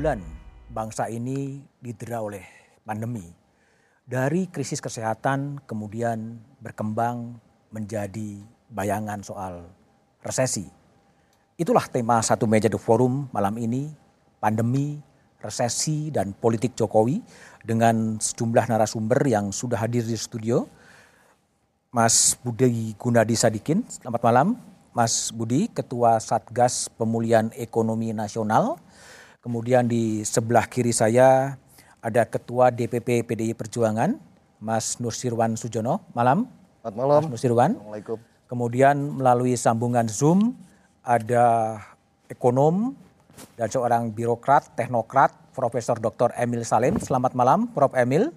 bulan bangsa ini didera oleh pandemi. Dari krisis kesehatan kemudian berkembang menjadi bayangan soal resesi. Itulah tema satu meja The Forum malam ini, pandemi, resesi, dan politik Jokowi dengan sejumlah narasumber yang sudah hadir di studio. Mas Budi Gunadi Sadikin, selamat malam. Mas Budi, Ketua Satgas Pemulihan Ekonomi Nasional. Kemudian di sebelah kiri saya ada Ketua DPP PDI Perjuangan, Mas Nursirwan Sujono. Malam. Selamat malam. Mas Nursirwan. Assalamualaikum. Kemudian melalui sambungan Zoom ada ekonom dan seorang birokrat, teknokrat, Profesor Dr. Emil Salim. Selamat malam, Prof. Emil.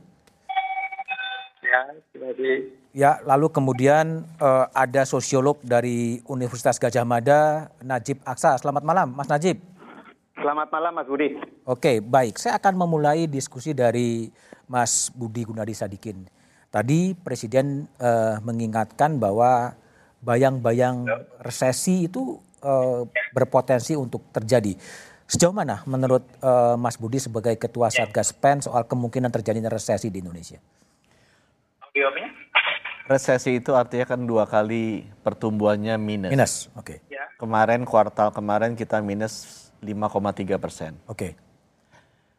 Ya, terima kasih. Ya, lalu kemudian eh, ada sosiolog dari Universitas Gajah Mada, Najib Aksa. Selamat malam, Mas Najib. Selamat malam Mas Budi. Oke, baik. Saya akan memulai diskusi dari Mas Budi Gunadi Sadikin. Tadi Presiden eh, mengingatkan bahwa bayang-bayang resesi itu eh, berpotensi untuk terjadi. Sejauh mana menurut eh, Mas Budi sebagai Ketua Satgas PEN soal kemungkinan terjadinya resesi di Indonesia? Audionya? Resesi itu artinya kan dua kali pertumbuhannya minus. Minus, oke. Ya. Kemarin kuartal kemarin kita minus 5,3 persen. Oke.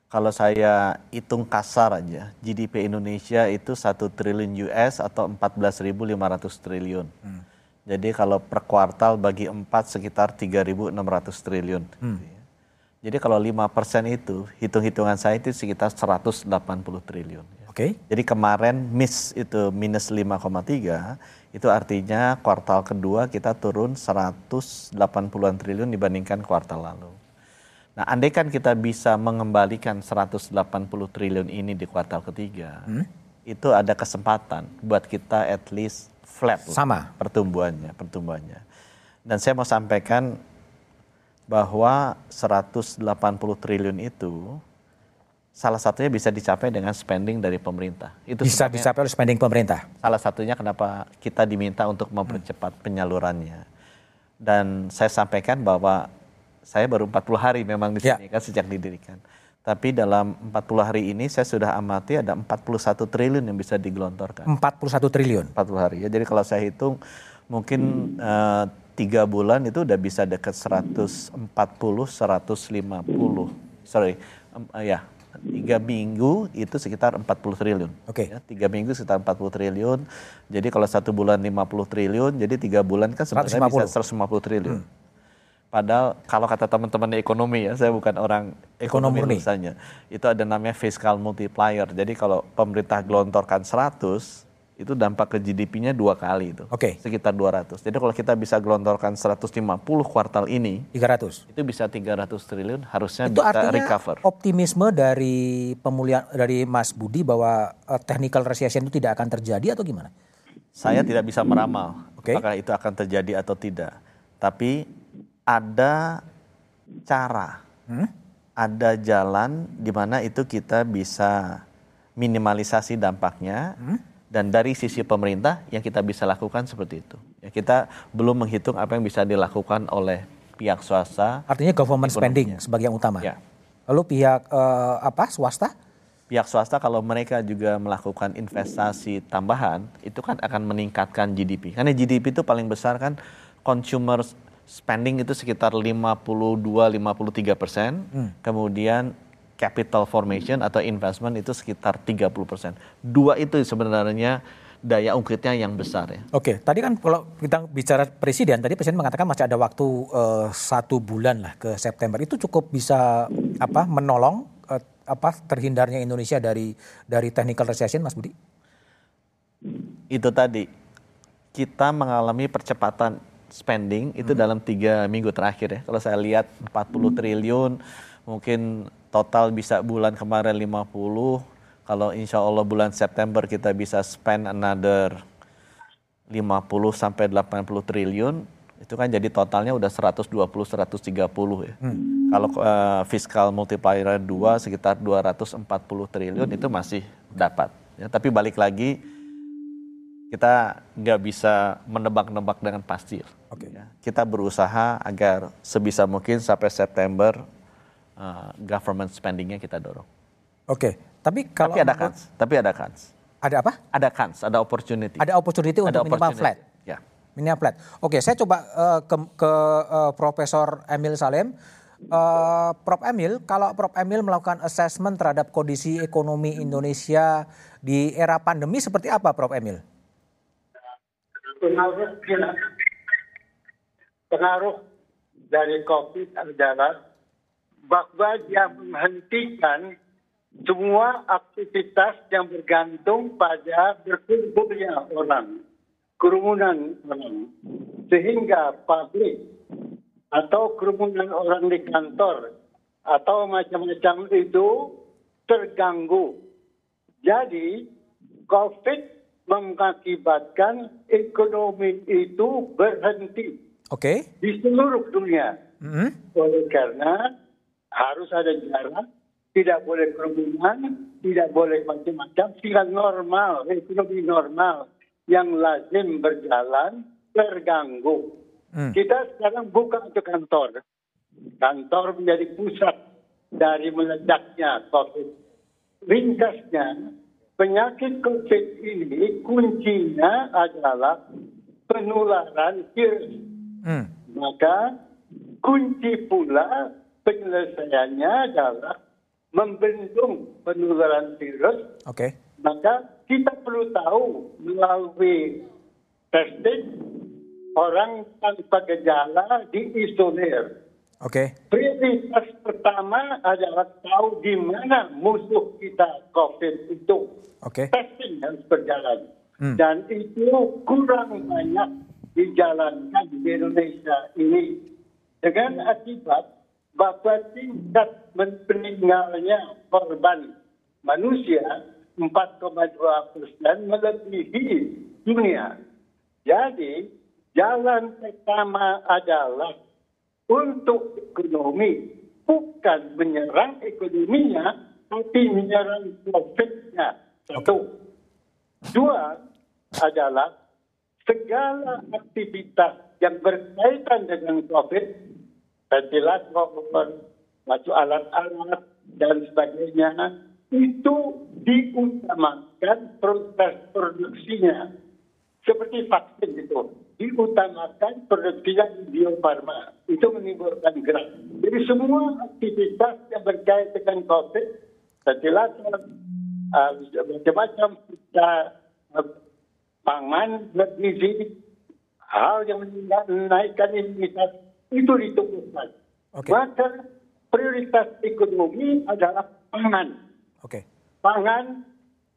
Kalau saya hitung kasar aja, GDP Indonesia itu satu triliun US atau 14.500 triliun. Jadi kalau per kuartal bagi empat sekitar 3.600 triliun. Jadi kalau 5 persen itu, hitung-hitungan saya itu sekitar 180 triliun. Oke. Jadi kemarin miss itu minus 5,3 itu artinya kuartal kedua kita turun 180-an triliun dibandingkan kuartal lalu. Nah, andai kan kita bisa mengembalikan 180 triliun ini di kuartal ketiga, itu ada kesempatan buat kita at least flat lah Sama. pertumbuhannya, pertumbuhannya. Dan saya mau sampaikan bahwa 180 triliun itu salah satunya bisa dicapai dengan spending dari pemerintah. Itu Bisa dicapai oleh spending pemerintah. Salah satunya kenapa kita diminta untuk mempercepat penyalurannya. Dan saya sampaikan bahwa saya baru 40 hari memang di Ya. sini kan sejak didirikan. Tapi dalam 40 hari ini saya sudah amati ada 41 triliun yang bisa digelontorkan. 41 triliun. 40 hari ya. Jadi kalau saya hitung mungkin eh, tiga bulan itu udah bisa dekat 140, 150. Sorry, em, eh, ya tiga minggu itu sekitar 40 triliun. Oke. Ya, tiga minggu sekitar 40 triliun. Jadi kalau satu bulan 50 triliun, jadi tiga bulan kan sebenarnya 150. bisa 150 triliun. Padahal kalau kata teman-teman di ekonomi ya, saya bukan orang Ekonom ekonomi misalnya. Itu ada namanya fiscal multiplier. Jadi kalau pemerintah gelontorkan 100, itu dampak ke GDP-nya dua kali itu. Oke. Sekitar 200. Jadi kalau kita bisa gelontorkan 150 kuartal ini, 300. itu bisa 300 triliun harusnya Itu bisa recover. optimisme dari pemulihan dari Mas Budi bahwa eh, technical recession itu tidak akan terjadi atau gimana? Saya tidak bisa meramal apakah itu akan terjadi atau tidak. Tapi ada cara, Hmm? ada jalan di mana itu kita bisa minimalisasi dampaknya. Hmm? Dan dari sisi pemerintah yang kita bisa lakukan seperti itu. Ya, kita belum menghitung apa yang bisa dilakukan oleh pihak swasta, Artinya government spending sebagai yang utama. Ya. Lalu pihak eh, apa swasta? pihak swasta kalau mereka juga melakukan investasi tambahan itu kan akan meningkatkan GDP. Karena GDP itu paling besar kan consumer spending itu sekitar 52-53 persen. Kemudian capital formation atau investment itu sekitar 30 persen. Dua itu sebenarnya daya ungkitnya yang besar ya. Oke, tadi kan kalau kita bicara presiden, tadi presiden mengatakan masih ada waktu eh, satu bulan lah ke September. Itu cukup bisa apa menolong eh, apa terhindarnya Indonesia dari dari technical recession, Mas Budi? itu tadi kita mengalami percepatan spending itu dalam tiga minggu terakhir ya. Kalau saya lihat 40 triliun, mungkin total bisa bulan kemarin 50. Kalau insya Allah bulan September kita bisa spend another 50 sampai 80 triliun, itu kan jadi totalnya udah 120 130 ya. Kalau eh, fiscal multiplier 2 sekitar 240 triliun itu masih dapat. Ya, tapi balik lagi kita nggak bisa menebak-nebak dengan pasti. Oke. Ya, kita berusaha agar sebisa mungkin sampai September uh, government spendingnya kita dorong. Oke, tapi kalau Tapi ada kans, tapi ada kans, ada apa? ada kans, ada opportunity. Ada opportunity Ada untuk minimal opportunity. flat. Ya. Minimal flat. Oke, saya coba eh, ke, ke eh, Profesor Emil Salem. Eh, Prof Emil, kalau Prof Emil melakukan assessment terhadap kondisi ekonomi Indonesia di era pandemi seperti apa, Prof Emil? Pengaruh dari COVID adalah bahwa dia menghentikan semua aktivitas yang bergantung pada berkumpulnya orang, kerumunan orang, sehingga pabrik atau kerumunan orang di kantor atau macam-macam itu terganggu. Jadi COVID mengakibatkan ekonomi itu berhenti Oke. di seluruh dunia. Mhm. Oleh karena harus ada jarak, tidak boleh kerumunan, tidak boleh macam-macam, sehingga normal, ekonomi normal yang lazim berjalan terganggu. Hmm. Kita sekarang buka untuk kantor. Kantor menjadi pusat dari meledaknya COVID. Ringkasnya, penyakit COVID ini kuncinya adalah penularan virus. Hmm. Maka kunci pula penyelesaiannya adalah membendung penularan virus. Oke. Maka kita perlu tahu melalui testing orang tanpa gejala diisolir. Oke. Prioritas pertama adalah tahu di mana musuh kita COVID itu. Oke. Testing harus berjalan. Hmm. Dan itu kurang banyak dijalankan di Indonesia ini. Dengan akibat bahwa tingkat meninggalnya korban manusia 4,2 persen melebihi dunia. Jadi jalan pertama adalah untuk ekonomi bukan menyerang ekonominya tapi menyerang profitnya. Satu. Dua adalah segala aktivitas yang berkaitan dengan COVID, ventilator, masuk alat-alat dan sebagainya, itu diutamakan proses produksinya. Seperti vaksin itu, diutamakan produksinya Bio Farma. Itu menimbulkan gerak. Jadi semua aktivitas yang berkaitan dengan COVID, ventilator, uh, macam-macam, kita uh, pangan, bergizi, hal yang menaikkan imunitas, itu ditumbuhkan. Oke. Maka prioritas ekonomi adalah pangan. Oke. Pangan,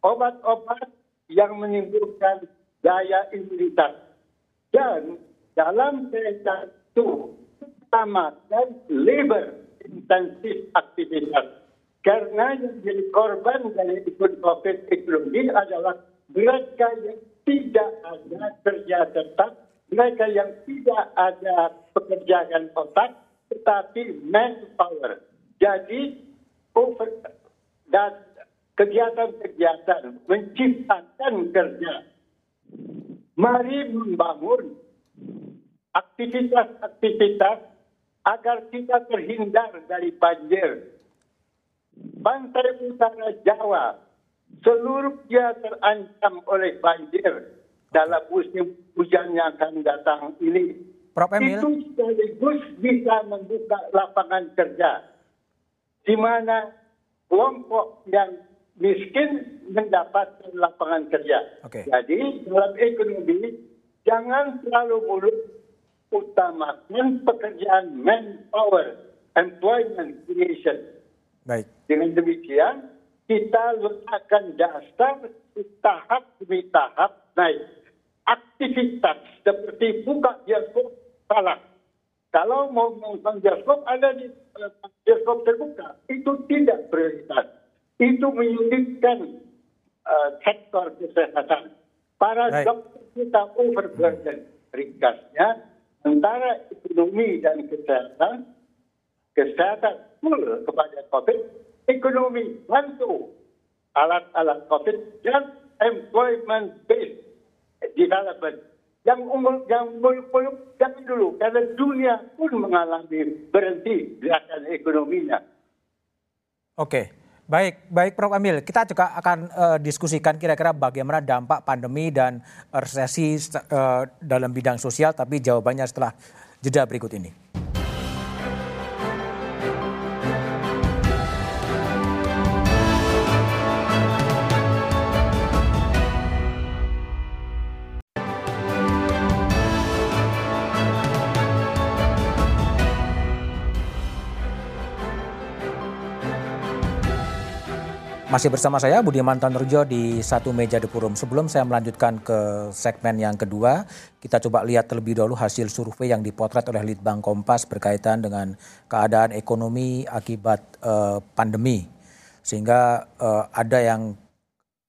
obat-obat yang menimbulkan daya imunitas. Dan dalam kaitan itu, utamakan labor intensif aktivitas. Karena yang jadi korban dari ikut COVID ekonomi adalah mereka yang tidak ada kerja tetap, mereka yang tidak ada pekerjaan otak, tetapi manpower. Jadi over, dan kegiatan-kegiatan menciptakan kerja. Mari membangun aktivitas-aktivitas agar kita terhindar dari banjir. Pantai utara Jawa seluruhnya terancam oleh banjir dalam musim hujan yang akan datang ini. Prof. Emil. Itu sekaligus bisa membuka lapangan kerja di mana kelompok yang miskin mendapatkan lapangan kerja. Oke. Jadi dalam ekonomi jangan terlalu mulut utamakan pekerjaan manpower, employment creation. Baik. Dengan demikian kita letakkan dasar tahap demi tahap naik. Aktivitas seperti buka bioskop salah. Kalau mau nonton bioskop ada di eh, bioskop terbuka, itu tidak prioritas. Itu menyulitkan eh, sektor kesehatan. Para Baik. dokter kita overburden. Ringkasnya antara ekonomi dan kesehatan kesehatan full kepada COVID, ekonomi bantu alat-alat COVID dan employment based development. Yang umur, yang muluk-muluk jangan dulu karena dunia pun mengalami berhenti gerakan ekonominya. Oke, baik, baik Prof. Amil. Kita juga akan uh, diskusikan kira-kira bagaimana dampak pandemi dan resesi uh, dalam bidang sosial, tapi jawabannya setelah jeda berikut ini. Masih bersama saya Budiman Tanurjo di satu meja The Forum. Sebelum saya melanjutkan ke segmen yang kedua, kita coba lihat terlebih dahulu hasil survei yang dipotret oleh Litbang Kompas berkaitan dengan keadaan ekonomi akibat uh, pandemi. Sehingga uh, ada yang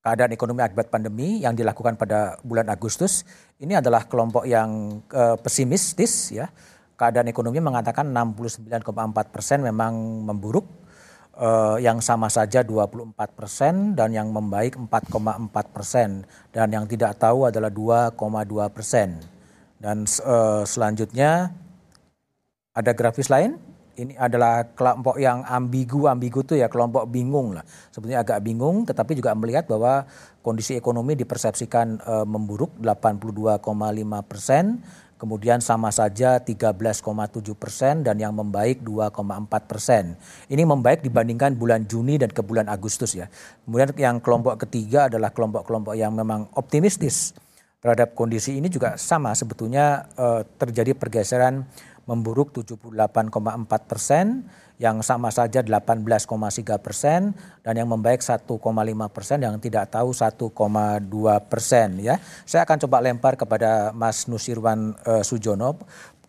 keadaan ekonomi akibat pandemi yang dilakukan pada bulan Agustus. Ini adalah kelompok yang uh, pesimistis ya. Keadaan ekonomi mengatakan 69,4 persen memang memburuk uh, yang sama saja 24 persen dan yang membaik 4,4 persen dan yang tidak tahu adalah 2,2 persen. Dan uh, selanjutnya ada grafis lain. Ini adalah kelompok yang ambigu, ambigu itu ya kelompok bingung lah. Sebetulnya agak bingung, tetapi juga melihat bahwa kondisi ekonomi dipersepsikan uh, memburuk 82,5 persen kemudian sama saja 13,7 persen dan yang membaik 2,4 persen. Ini membaik dibandingkan bulan Juni dan ke bulan Agustus ya. Kemudian yang kelompok ketiga adalah kelompok-kelompok yang memang optimistis terhadap kondisi ini juga sama sebetulnya eh, terjadi pergeseran memburuk 78,4 persen yang sama saja 18,3 persen dan yang membaik 1,5 persen yang tidak tahu 1,2 persen ya. Saya akan coba lempar kepada Mas Nusirwan uh, Sujono,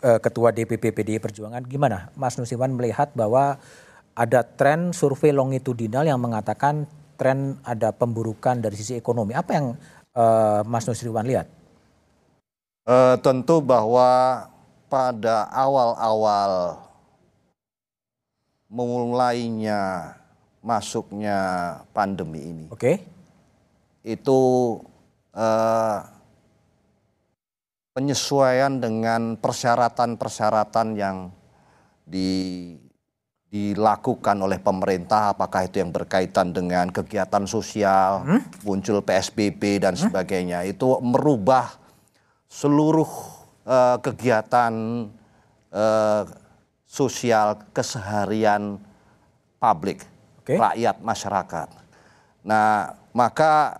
uh, Ketua DPP PDI Perjuangan. Gimana Mas Nusirwan melihat bahwa ada tren survei longitudinal yang mengatakan tren ada pemburukan dari sisi ekonomi. Apa yang uh, Mas Nusirwan lihat? Uh, tentu bahwa pada awal-awal mulainya masuknya pandemi ini. Oke. Okay. Itu uh, penyesuaian dengan persyaratan-persyaratan yang di, dilakukan oleh pemerintah, apakah itu yang berkaitan dengan kegiatan sosial, hmm? muncul PSBB dan hmm? sebagainya, itu merubah seluruh uh, kegiatan uh, sosial keseharian publik, okay. rakyat masyarakat. Nah, maka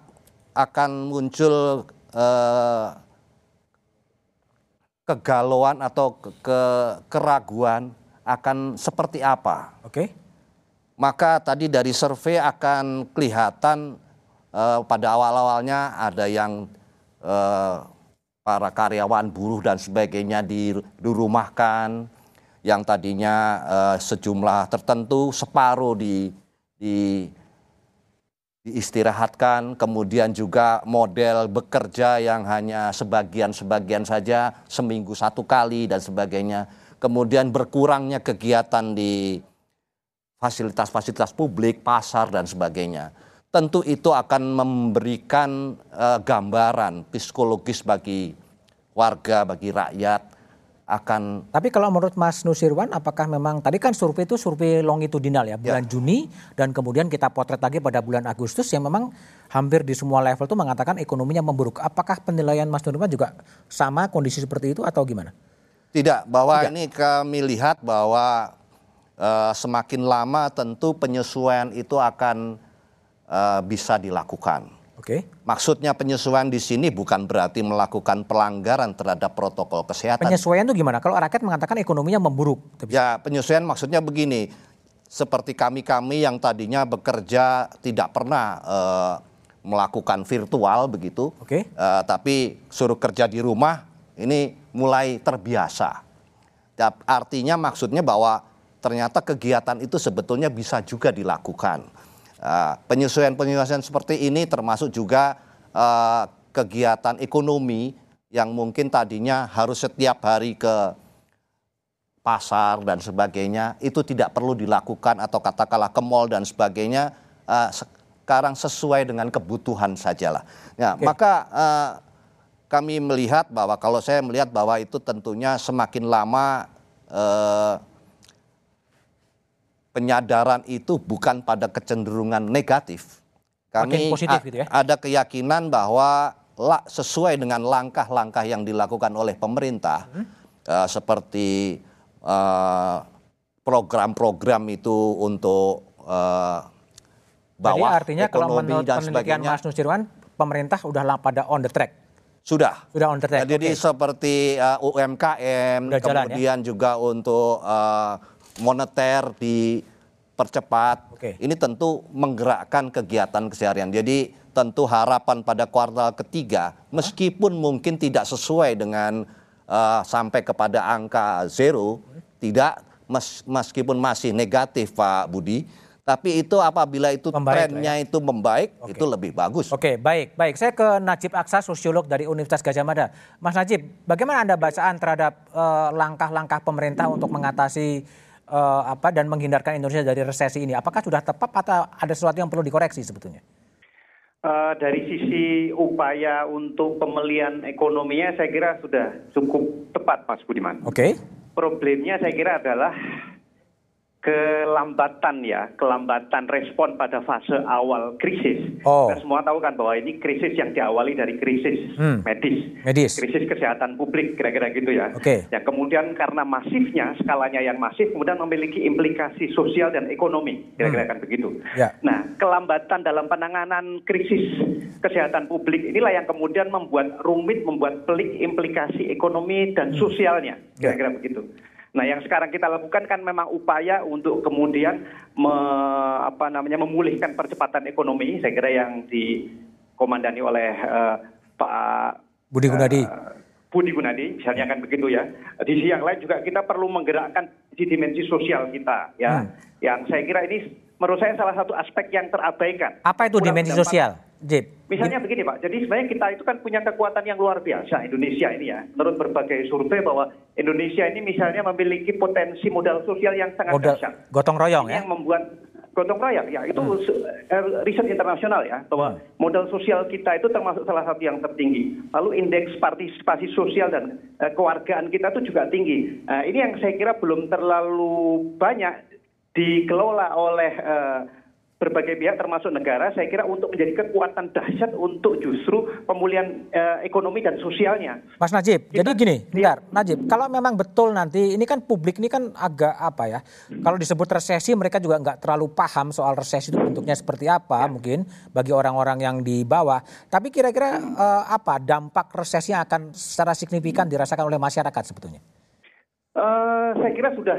akan muncul eh, kegalauan atau ke, ke keraguan akan seperti apa. Oke. Okay. Maka tadi dari survei akan kelihatan eh, pada awal-awalnya ada yang eh, para karyawan buruh dan sebagainya dirumahkan yang tadinya uh, sejumlah tertentu separuh di, di diistirahatkan, kemudian juga model bekerja yang hanya sebagian-sebagian saja, seminggu satu kali dan sebagainya. Kemudian berkurangnya kegiatan di fasilitas-fasilitas publik, pasar dan sebagainya. Tentu itu akan memberikan uh, gambaran psikologis bagi warga, bagi rakyat akan. Tapi kalau menurut Mas Nusirwan, apakah memang tadi kan survei itu survei longitudinal ya, bulan ya. Juni dan kemudian kita potret lagi pada bulan Agustus yang memang hampir di semua level itu mengatakan ekonominya memburuk. Apakah penilaian Mas Nusirwan juga sama kondisi seperti itu atau gimana? Tidak, bahwa Tidak. ini kami lihat bahwa uh, semakin lama tentu penyesuaian itu akan uh, bisa dilakukan Oke. Okay. Maksudnya penyesuaian di sini bukan berarti melakukan pelanggaran terhadap protokol kesehatan. Penyesuaian itu gimana? Kalau rakyat mengatakan ekonominya memburuk. Ya, penyesuaian maksudnya begini. Seperti kami-kami yang tadinya bekerja tidak pernah uh, melakukan virtual begitu. Oke. Okay. Uh, tapi suruh kerja di rumah ini mulai terbiasa. Artinya maksudnya bahwa ternyata kegiatan itu sebetulnya bisa juga dilakukan penyesuaian-penyesuaian seperti ini termasuk juga uh, kegiatan ekonomi yang mungkin tadinya harus setiap hari ke pasar dan sebagainya itu tidak perlu dilakukan atau katakanlah ke mall dan sebagainya uh, sekarang sesuai dengan kebutuhan sajalah. Ya, okay. maka uh, kami melihat bahwa kalau saya melihat bahwa itu tentunya semakin lama penyadaran itu bukan pada kecenderungan negatif. Kami Makin positif gitu ya? ada keyakinan bahwa la- sesuai dengan langkah-langkah yang dilakukan oleh pemerintah Hmm. eh, seperti eh, program-program itu untuk Jadi bawah artinya kalau menurut dan penelitian sebagainya Mas Nusirwan, pemerintah udah lah pada on the track. sudah Sudah on the track. Jadi Oke. seperti uh, UMKM, Udah jalan, ya? kemudian juga untuk uh, moneter dipercepat. Oke. Ini tentu menggerakkan kegiatan keseharian. Jadi tentu harapan pada kuartal ketiga, meskipun mungkin tidak sesuai dengan uh, sampai kepada angka zero, tidak mes- meskipun masih negatif Pak Budi, tapi itu apabila itu Membaik lah ya. trennya itu membaik, Oke. itu lebih bagus. Oke, baik, baik. Saya ke Najib Aksa, sosiolog dari Universitas Gajah Mada. Mas Najib, bagaimana Anda bacaan terhadap eh, langkah-langkah pemerintah untuk mengatasi eh, apa dan menghindarkan Indonesia dari resesi ini? Apakah sudah tepat atau ada sesuatu yang perlu dikoreksi sebetulnya? Eh, dari sisi upaya untuk pemulihan ekonominya saya kira sudah cukup tepat Mas Budiman. Oke. Problemnya saya kira adalah kelambatan ya, kelambatan respon pada fase awal krisis. Oh. Kita semua tahu kan bahwa ini krisis yang diawali dari krisis Hmm. medis. Medis. Krisis kesehatan publik kira-kira gitu ya. Oke. Yang kemudian karena masifnya, skalanya yang masif kemudian memiliki implikasi sosial dan ekonomi, kira-kira kan begitu. Ya. Nah, kelambatan dalam penanganan krisis kesehatan publik inilah yang kemudian membuat rumit, membuat pelik implikasi ekonomi dan sosialnya, Ya. kira-kira begitu. Nah, yang sekarang kita lakukan kan memang upaya untuk kemudian me- apa namanya memulihkan percepatan ekonomi. Saya kira yang dikomandani oleh eh, Pak Budi Gunadi. Eh, Budi Gunadi, misalnya kan begitu ya. Di sisi yang lain juga kita perlu menggerakkan di dimensi sosial kita, ya. Hmm. Yang saya kira ini menurut saya salah satu aspek yang terabaikan. Apa itu dimensi sosial? Jib. Misalnya begini Pak, jadi sebenarnya kita itu kan punya kekuatan yang luar biasa Indonesia ini ya. Menurut berbagai survei bahwa Indonesia ini misalnya memiliki potensi modal sosial yang sangat Modal dahsyat. gotong royong Ini ya. yang membuat gotong royong ya itu Hmm. eh, riset internasional ya bahwa modal sosial kita itu termasuk salah satu yang tertinggi. Lalu indeks partisipasi sosial dan eh, kewargaan kita itu juga tinggi. Nah, ini yang saya kira belum terlalu banyak dikelola oleh eh, berbagai pihak termasuk negara saya kira untuk menjadi kekuatan dahsyat untuk justru pemulihan eh, ekonomi dan sosialnya. Mas Najib, Kita- jadi gini, bentar, Najib, kalau memang betul nanti ini kan publik ini kan agak apa ya? Kalau disebut resesi mereka juga nggak terlalu paham soal resesi itu bentuknya seperti apa mungkin bagi orang-orang yang di bawah. Tapi kira-kira eh, apa dampak resesi yang akan secara signifikan dirasakan oleh masyarakat sebetulnya? Eh, saya kira sudah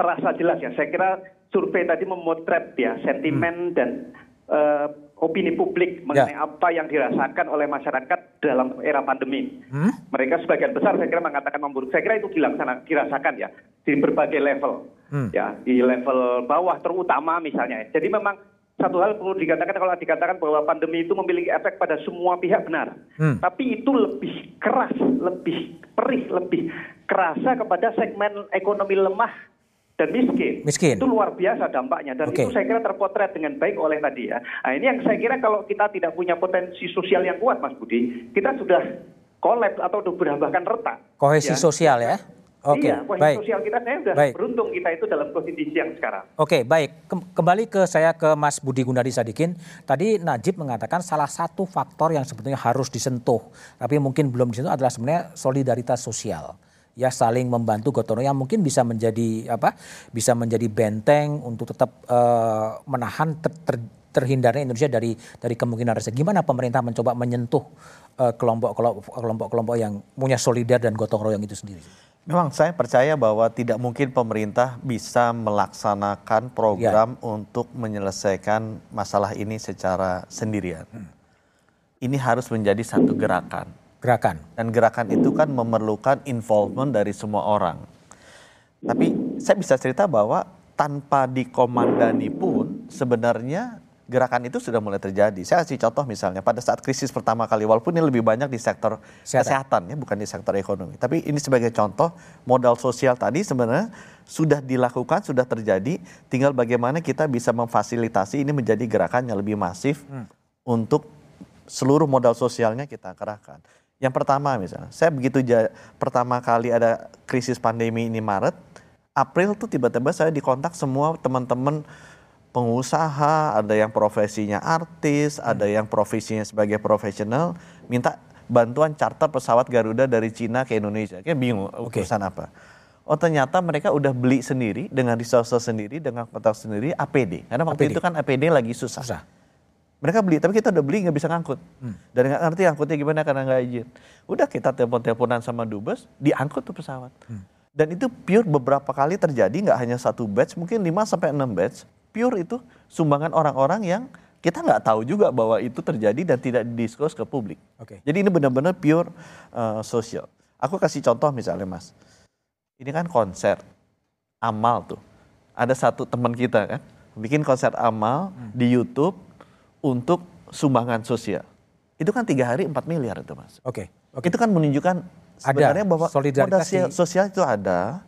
terasa jelas ya. Saya kira survei tadi memotret ya sentimen dan eh, opini publik mengenai apa yang dirasakan oleh masyarakat dalam era pandemi. Hmm? Mereka sebagian besar saya kira mengatakan memburuk. Saya kira itu dilaksana, dirasakan ya di berbagai level. Hmm. Ya, di level bawah terutama misalnya. Jadi memang satu hal perlu dikatakan kalau dikatakan bahwa pandemi itu memiliki efek pada semua pihak benar. Hmm. Tapi itu lebih keras, lebih perih, lebih kerasa kepada segmen ekonomi lemah dan miskin. Miskin. Itu luar biasa dampaknya dan Oke. itu saya kira terpotret dengan baik oleh tadi ya. Nah, ini yang saya kira kalau kita tidak punya potensi sosial yang kuat Mas Budi, kita sudah kolaps atau sudah bahkan retak. Kohesi Ya. sosial ya? Oke, iya, posisi baik. sosial kita saya sudah Baik. beruntung kita itu dalam posisi yang sekarang. Oke, baik. Kem- Kembali ke saya ke Mas Budi Gunadi Sadikin. Tadi Najib mengatakan salah satu faktor yang sebetulnya harus disentuh, tapi mungkin belum disentuh adalah sebenarnya solidaritas sosial. Ya saling membantu gotong royong yang mungkin bisa menjadi apa? Bisa menjadi benteng untuk tetap eh, menahan ter- ter- terhindarnya Indonesia dari dari kemungkinan resesi. Gimana pemerintah mencoba menyentuh eh, kelompok-kelompok kelompok-kelompok yang punya solidar dan gotong royong itu sendiri? Memang saya percaya bahwa tidak mungkin pemerintah bisa melaksanakan program untuk menyelesaikan masalah ini secara sendirian. Ini harus menjadi satu gerakan. Gerakan. Dan gerakan itu kan memerlukan involvement dari semua orang. Tapi saya bisa cerita bahwa tanpa dikomandani pun sebenarnya gerakan itu sudah mulai terjadi. Saya kasih contoh misalnya pada saat krisis pertama kali walaupun ini lebih banyak di sektor Kesehatan. kesehatan, ya bukan di sektor ekonomi. Tapi ini sebagai contoh modal sosial tadi sebenarnya sudah dilakukan, sudah terjadi. Tinggal bagaimana kita bisa memfasilitasi ini menjadi gerakan yang lebih masif untuk seluruh modal sosialnya kita kerahkan. Yang pertama misalnya, saya begitu ja- pertama kali ada krisis pandemi ini Maret, April tuh tiba-tiba saya dikontak semua teman-teman pengusaha, ada yang profesinya artis, ada yang profesinya sebagai profesional, minta bantuan charter pesawat Garuda dari Cina ke Indonesia. Kayak bingung Oke. urusan apa. Oh ternyata mereka udah beli sendiri dengan resource sendiri dengan kontak sendiri APD. Karena waktu APD. itu kan APD lagi susah. Susah. Mereka beli, tapi kita udah beli nggak bisa ngangkut. Dan nggak ngerti angkutnya gimana karena nggak izin. Udah kita telepon-teleponan sama dubes, diangkut tuh pesawat. Dan itu pure beberapa kali terjadi, nggak hanya satu batch, mungkin 5 sampai 6 batch. Pure itu sumbangan orang-orang yang kita nggak tahu juga bahwa itu terjadi dan tidak didiskus ke publik. Oke. Jadi ini benar-benar pure uh, sosial. Aku kasih contoh misalnya mas, ini kan konser amal tuh. Ada satu teman kita kan, bikin konser amal di YouTube untuk sumbangan sosial. Itu kan tiga hari 4 miliar itu mas. Oke. Itu kan menunjukkan sebenarnya bahwa solidaritas modal sosial, sosial itu ada.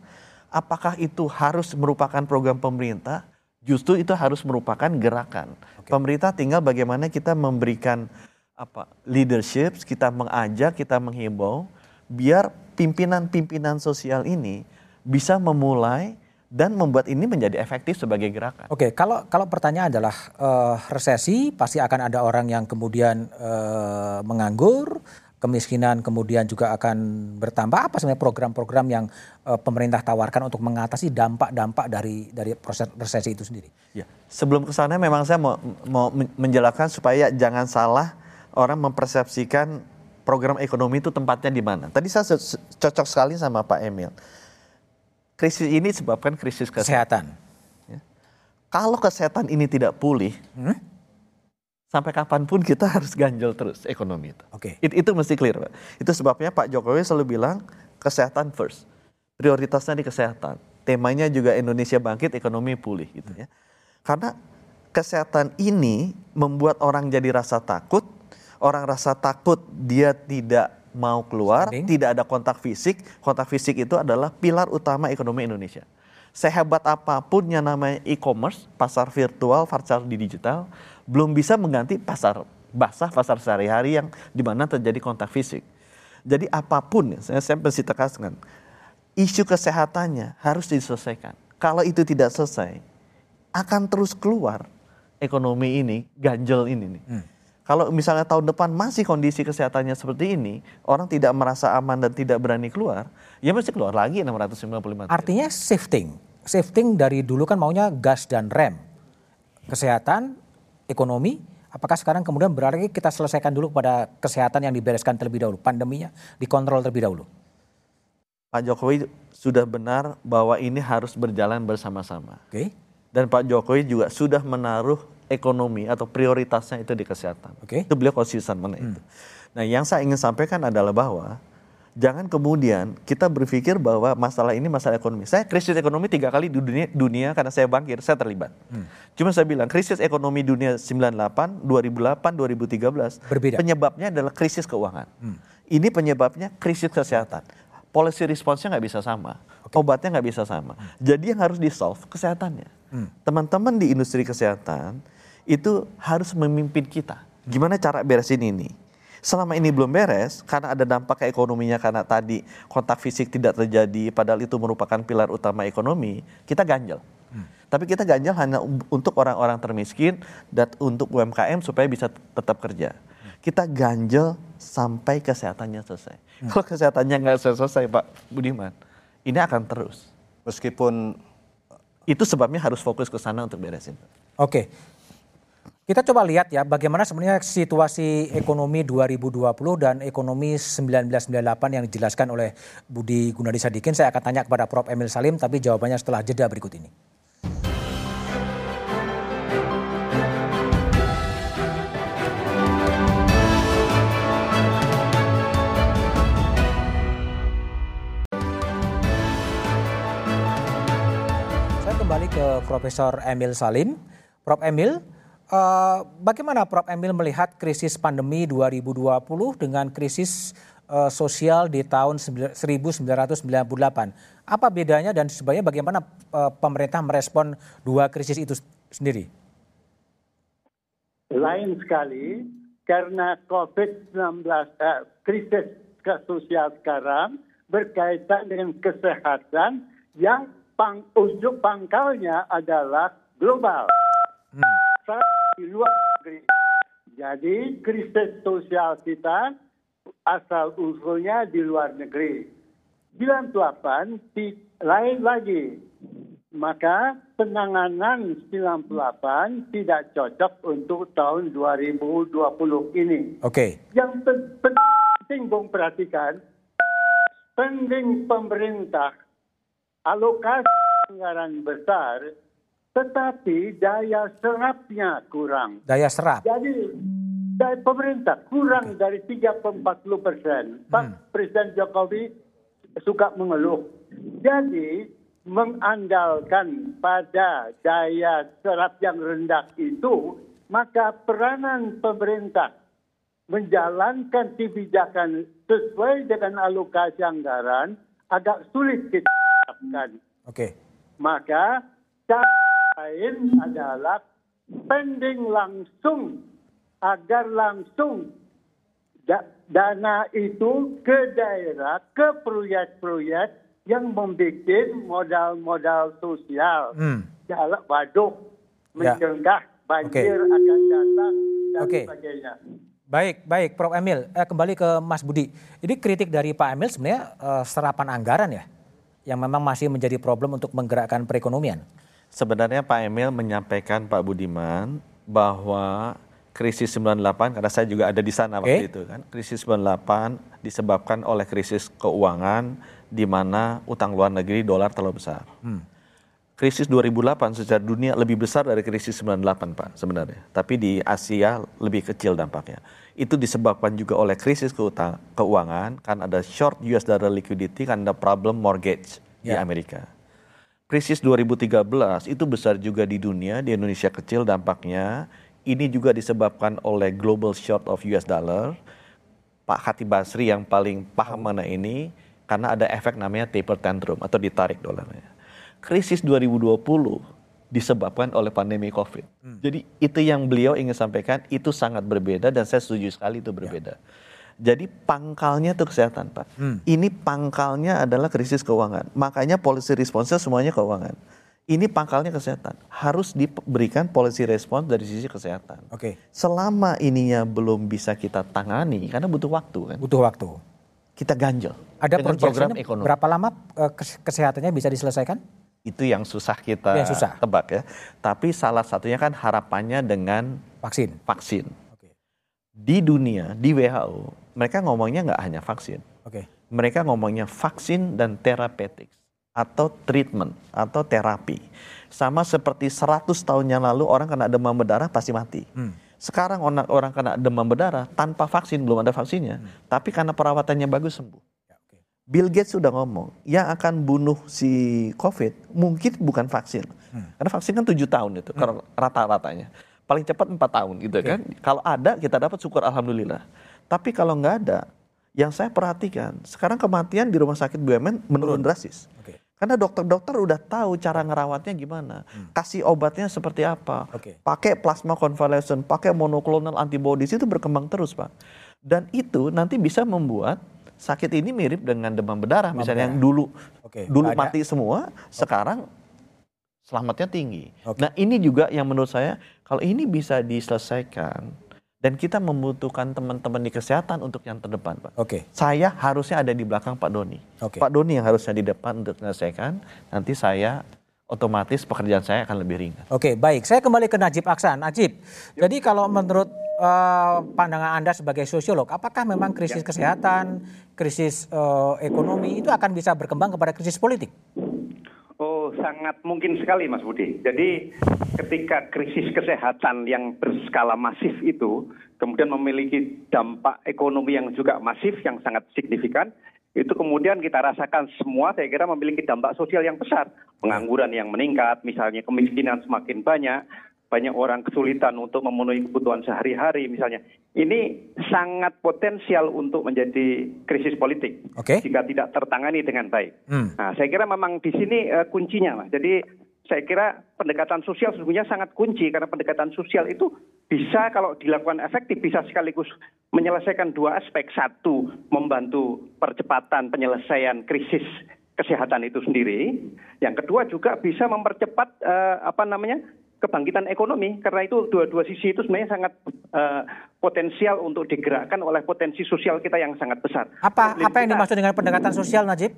Apakah itu harus merupakan program pemerintah? Justru itu harus merupakan gerakan. Pemerintah tinggal bagaimana kita memberikan apa leadership, kita mengajak, kita menghimbau, biar pimpinan-pimpinan sosial ini bisa memulai dan membuat ini menjadi efektif sebagai gerakan. Oke, kalau kalau pertanyaan adalah eh, resesi pasti akan ada orang yang kemudian eh, menganggur, kemiskinan kemudian juga akan bertambah. Apa sebenarnya program-program yang eh, pemerintah tawarkan untuk mengatasi dampak-dampak dari dari proses resesi itu sendiri? Ya, sebelum ke sana memang saya mau, mau men- menjelaskan supaya jangan salah orang mempersepsikan program ekonomi itu tempatnya di mana. Tadi saya cocok sekali sama Pak Emil. Krisis ini disebabkan krisis kesehatan. Kesehatan. Kalau kesehatan ini tidak pulih, sampai kapan pun kita harus ganjel terus ekonomi itu. Oke. It- itu mesti clear, Pak. Itu sebabnya Pak Jokowi selalu bilang kesehatan first. Prioritasnya di kesehatan. Temanya juga Indonesia bangkit, ekonomi pulih gitu ya. Karena kesehatan ini membuat orang jadi rasa takut, orang rasa takut dia tidak mau keluar, Spending. tidak ada kontak fisik. Kontak fisik itu adalah pilar utama ekonomi Indonesia. Sehebat apa pun yang namanya e-commerce, pasar virtual, pasar di digital, belum bisa mengganti pasar basah, pasar sehari-hari yang di mana terjadi kontak fisik. Jadi apa pun, ya, saya, saya mesti tekankan, isu kesehatannya harus diselesaikan. Kalau itu tidak selesai, akan terus keluar ekonomi ini, ganjel ini nih. Kalau misalnya tahun depan masih kondisi kesehatannya seperti ini, orang tidak merasa aman dan tidak berani keluar, ya mesti keluar lagi 655 triliun. Artinya shifting. Shifting dari dulu kan maunya gas dan rem. Kesehatan, ekonomi, apakah sekarang kemudian berarti kita selesaikan dulu pada kesehatan yang dibereskan terlebih dahulu, pandeminya dikontrol terlebih dahulu. Pak Jokowi sudah benar bahwa ini harus berjalan bersama-sama. Oke. Dan Pak Jokowi juga sudah menaruh ekonomi atau prioritasnya itu di kesehatan. Oke. Itu beliau konsisten mana itu. Nah, yang saya ingin sampaikan adalah bahwa jangan kemudian kita berpikir bahwa masalah ini masalah ekonomi. Saya krisis ekonomi tiga kali di dunia, dunia karena saya bangkit, saya terlibat. Cuma saya bilang krisis ekonomi dunia 98, 2008, 2013 Berbeda. penyebabnya adalah krisis keuangan. Ini penyebabnya krisis kesehatan. Policy response-nya nggak bisa sama, obatnya nggak bisa sama. Jadi yang harus di solve kesehatannya. Teman-teman di industri kesehatan itu harus memimpin kita. Gimana cara beresin ini? Selama ini belum beres, karena ada dampak ke ekonominya karena tadi kontak fisik tidak terjadi, padahal itu merupakan pilar utama ekonomi, kita ganjel. Tapi kita ganjel hanya untuk orang-orang termiskin dan untuk UMKM supaya bisa tetap kerja. Kita ganjel sampai kesehatannya selesai. Kalau kesehatannya nggak selesai, Pak Budiman, ini akan terus. Meskipun Itu sebabnya harus fokus ke sana untuk beresin. Oke. Kita coba lihat ya bagaimana sebenarnya situasi ekonomi 2020 dan ekonomi 1998 yang dijelaskan oleh Budi Gunadi Sadikin. Saya akan tanya kepada Prof. Emil Salim tapi jawabannya setelah jeda berikut ini. Saya kembali ke Profesor Emil Salim. Prof. Emil, eh, bagaimana Prof. Emil melihat krisis pandemi 2020 dengan krisis eh, sosial di tahun 1998? Apa bedanya dan sebenarnya bagaimana eh, pemerintah merespon dua krisis itu sendiri? lain sekali karena COVID-19 eh, krisis sosial sekarang berkaitan dengan kesehatan yang pang, ujung pangkalnya adalah global. Hmm. Di luar negeri. Jadi krisis sosial kita asal usulnya di luar negeri. 98 di, lain lagi. Maka penanganan 98 tidak cocok untuk tahun 2020 ini. Oke. Okay. Yang penting Bung perhatikan, spending pemerintah alokasi anggaran besar tetapi daya serapnya kurang. Daya serap. Jadi daya pemerintah kurang dari 30-40 persen. Pak hmm. Presiden Jokowi suka mengeluh. Jadi mengandalkan pada daya serap yang rendah itu, maka peranan pemerintah menjalankan kebijakan sesuai dengan alokasi anggaran agak sulit kita. Oke. Okay. Maka cara lain adalah spending langsung agar langsung dana itu ke daerah, ke proyek-proyek yang membuat modal-modal sosial. Hmm. Jalan waduk, ya. mencegah banjir okay. akan datang dan okay. sebagainya. Baik, baik, Prof. Emil. Eh, kembali ke Mas Budi. Ini kritik dari Pak Emil sebenarnya eh, serapan anggaran ya, yang memang masih menjadi problem untuk menggerakkan perekonomian. Sebenarnya Pak Emil menyampaikan Pak Budiman bahwa krisis 98 karena saya juga ada di sana waktu itu kan. Krisis 98 disebabkan oleh krisis keuangan di mana utang luar negeri dolar terlalu besar. Hmm. Krisis 2008 secara dunia lebih besar dari krisis 98 Pak sebenarnya. Tapi di Asia lebih kecil dampaknya. Itu disebabkan juga oleh krisis keuangan kan ada short US dollar liquidity kan ada problem mortgage yeah. di ya. Amerika krisis 2013 itu besar juga di dunia, di Indonesia kecil dampaknya. Ini juga disebabkan oleh global short of US dollar. Pak Hati Basri yang paling paham mana ini karena ada efek namanya taper tantrum atau ditarik dolarnya. Krisis 2020 disebabkan oleh pandemi COVID. Hmm. Jadi itu yang beliau ingin sampaikan itu sangat berbeda dan saya setuju sekali itu berbeda. Ya. Jadi pangkalnya itu kesehatan, Pak. Hmm. Ini pangkalnya adalah krisis keuangan. Makanya policy response semuanya keuangan. Ini pangkalnya kesehatan. Harus diberikan policy response dari sisi kesehatan. Oke. Okay. Selama ininya belum bisa kita tangani karena butuh waktu kan. Butuh waktu. Kita ganjel. Ada program ekonomi. Berapa lama eh, kesehatannya bisa diselesaikan? Itu yang susah kita yang susah. tebak ya. Tapi salah satunya kan harapannya dengan vaksin. Vaksin. Di dunia, di WHO mereka ngomongnya nggak hanya vaksin. Okay. Mereka ngomongnya vaksin dan terapeutik atau treatment atau terapi. Sama seperti 100 tahun yang lalu orang kena demam berdarah pasti mati. Hmm. Sekarang orang, orang kena demam berdarah tanpa vaksin, belum ada vaksinnya. Hmm. Tapi karena perawatannya bagus sembuh. Ya, Bill Gates sudah ngomong, yang akan bunuh si COVID mungkin bukan vaksin. Hmm. Karena vaksin kan tujuh tahun itu, hmm. rata-ratanya. Paling cepat empat tahun gitu okay. kan. Kalau ada kita dapat syukur Alhamdulillah. Tapi kalau nggak ada, yang saya perhatikan sekarang kematian di rumah sakit BUMN menurun drastis. Okay. Karena dokter-dokter udah tahu cara ngerawatnya gimana, hmm. kasih obatnya seperti apa, okay. pakai plasma convalescent, pakai monoclonal antibodies itu berkembang terus pak. Dan itu nanti bisa membuat sakit ini mirip dengan demam berdarah, demam misalnya yang dulu okay. dulu mati semua, okay. sekarang selamatnya tinggi. Okay. Nah ini juga yang menurut saya kalau ini bisa diselesaikan dan kita membutuhkan teman-teman di kesehatan untuk yang terdepan, Pak. Oke. Okay. Saya harusnya ada di belakang Pak Doni. Okay. Pak Doni yang harusnya di depan untuk menyelesaikan. Nanti saya otomatis pekerjaan saya akan lebih ringan. Oke, okay, baik. Saya kembali ke Najib Aksan. Najib, ya. jadi kalau menurut uh, pandangan Anda sebagai sosiolog, apakah memang krisis ya. kesehatan, krisis uh, ekonomi itu akan bisa berkembang kepada krisis politik? Sangat mungkin sekali Mas Budi. Jadi ketika krisis kesehatan yang berskala masif itu kemudian memiliki dampak ekonomi yang juga masif yang sangat signifikan, itu kemudian kita rasakan semua saya kira memiliki dampak sosial yang besar. Pengangguran yang meningkat, misalnya kemiskinan semakin banyak, banyak orang kesulitan untuk memenuhi kebutuhan sehari-hari misalnya. Ini sangat potensial untuk menjadi krisis politik okay. jika tidak tertangani dengan baik. Hmm. Nah, saya kira memang di sini uh, kuncinya, Mas. Jadi saya kira pendekatan sosial sesungguhnya sangat kunci karena pendekatan sosial itu bisa kalau dilakukan efektif bisa sekaligus menyelesaikan dua aspek. Satu, membantu percepatan penyelesaian krisis kesehatan itu sendiri. Yang kedua juga bisa mempercepat eh, apa namanya kebangkitan ekonomi karena itu dua-dua sisi itu sebenarnya sangat eh, potensial untuk digerakkan oleh potensi sosial kita yang sangat besar. Apa Problem apa yang kita- dimaksud dengan pendekatan sosial Najib?